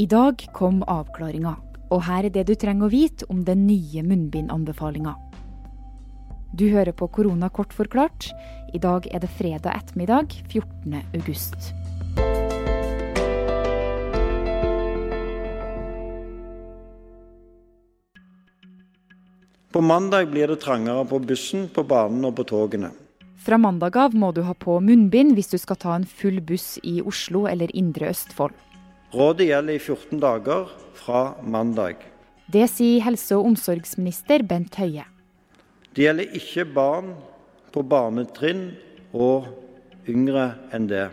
I dag kom avklaringa, og her er det du trenger å vite om den nye munnbindanbefalinga. Du hører på Korona kort forklart. I dag er det fredag ettermiddag 14. august. På mandag blir det trangere på bussen, på banen og på togene. Fra mandag av må du ha på munnbind hvis du skal ta en full buss i Oslo eller Indre Østfold. Rådet gjelder i 14 dager fra mandag. Det sier helse- og omsorgsminister Bent Høie. Det gjelder ikke barn på barnetrinn og yngre enn det.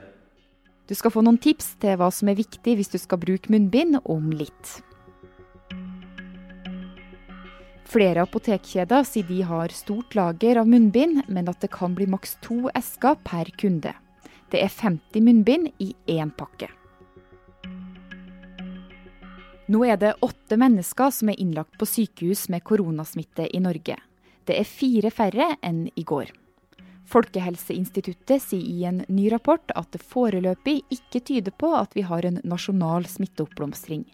Du skal få noen tips til hva som er viktig hvis du skal bruke munnbind om litt. Flere apotekkjeder sier de har stort lager av munnbind, men at det kan bli maks to esker per kunde. Det er 50 munnbind i én pakke. Nå er det åtte mennesker som er innlagt på sykehus med koronasmitte i Norge. Det er fire færre enn i går. Folkehelseinstituttet sier i en ny rapport at det foreløpig ikke tyder på at vi har en nasjonal smitteoppblomstring,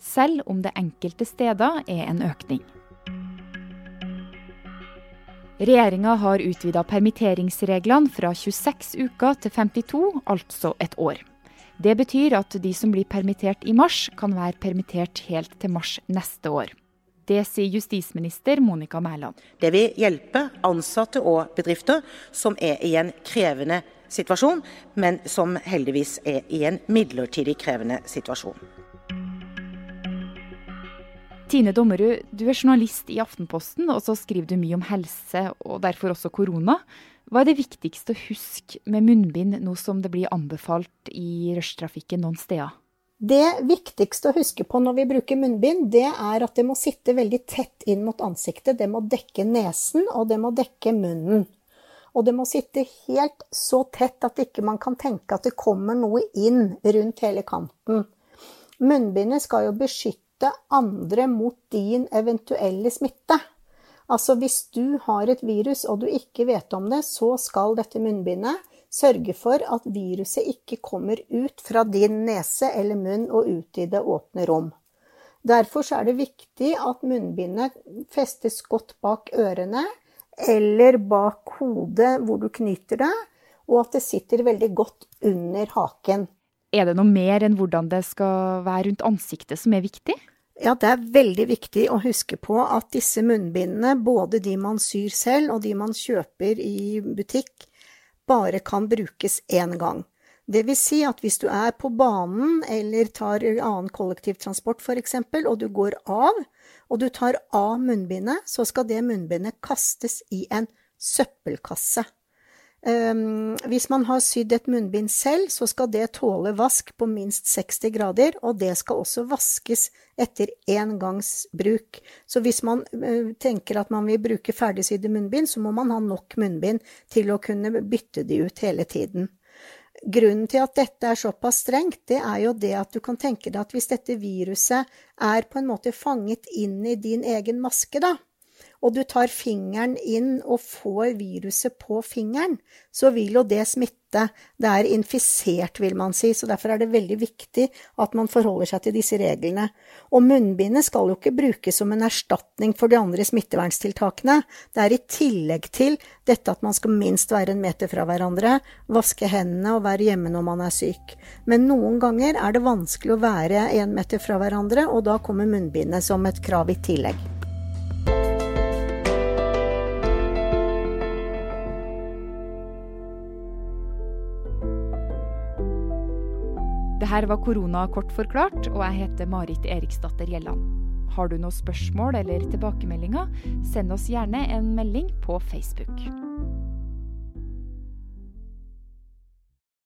selv om det enkelte steder er en økning. Regjeringa har utvida permitteringsreglene fra 26 uker til 52, altså et år. Det betyr at de som blir permittert i mars, kan være permittert helt til mars neste år. Det sier justisminister Monica Mæland. Det vil hjelpe ansatte og bedrifter som er i en krevende situasjon, men som heldigvis er i en midlertidig krevende situasjon. Tine Dommerud, du er journalist i Aftenposten, og så skriver du mye om helse, og derfor også korona. Hva er det viktigste å huske med munnbind nå som det blir anbefalt i rushtrafikken noen steder? Det viktigste å huske på når vi bruker munnbind, det er at det må sitte veldig tett inn mot ansiktet. Det må dekke nesen, og det må dekke munnen. Og det må sitte helt så tett at ikke man kan tenke at det kommer noe inn rundt hele kanten. Munnbindet skal jo beskytte beskytte andre mot din eventuelle smitte. Altså hvis du har et virus og du ikke vet om det, så skal dette munnbindet sørge for at viruset ikke kommer ut fra din nese eller munn og ut i det åpne rom. Derfor er det viktig at munnbindet festes godt bak ørene eller bak hodet hvor du knyter det, og at det sitter veldig godt under haken. Er det noe mer enn hvordan det skal være rundt ansiktet som er viktig? Ja, det er veldig viktig å huske på at disse munnbindene, både de man syr selv og de man kjøper i butikk, bare kan brukes én gang. Det vil si at hvis du er på banen eller tar annen kollektivtransport f.eks., og du går av, og du tar av munnbindet, så skal det munnbindet kastes i en søppelkasse. Um, hvis man har sydd et munnbind selv, så skal det tåle vask på minst 60 grader, og det skal også vaskes etter én gangs bruk. Så hvis man uh, tenker at man vil bruke ferdigsydde munnbind, så må man ha nok munnbind til å kunne bytte de ut hele tiden. Grunnen til at dette er såpass strengt, det er jo det at du kan tenke deg at hvis dette viruset er på en måte fanget inn i din egen maske, da, og du tar fingeren inn og får viruset på fingeren, så vil jo det smitte. Det er infisert, vil man si, så derfor er det veldig viktig at man forholder seg til disse reglene. Og munnbindet skal jo ikke brukes som en erstatning for de andre smitteverntiltakene. Det er i tillegg til dette at man skal minst være en meter fra hverandre, vaske hendene og være hjemme når man er syk. Men noen ganger er det vanskelig å være en meter fra hverandre, og da kommer munnbindet som et krav i tillegg. Det her var korona kort forklart, og jeg heter Marit Eriksdatter Gjelland. Har du noen spørsmål eller tilbakemeldinger, send oss gjerne en melding på Facebook.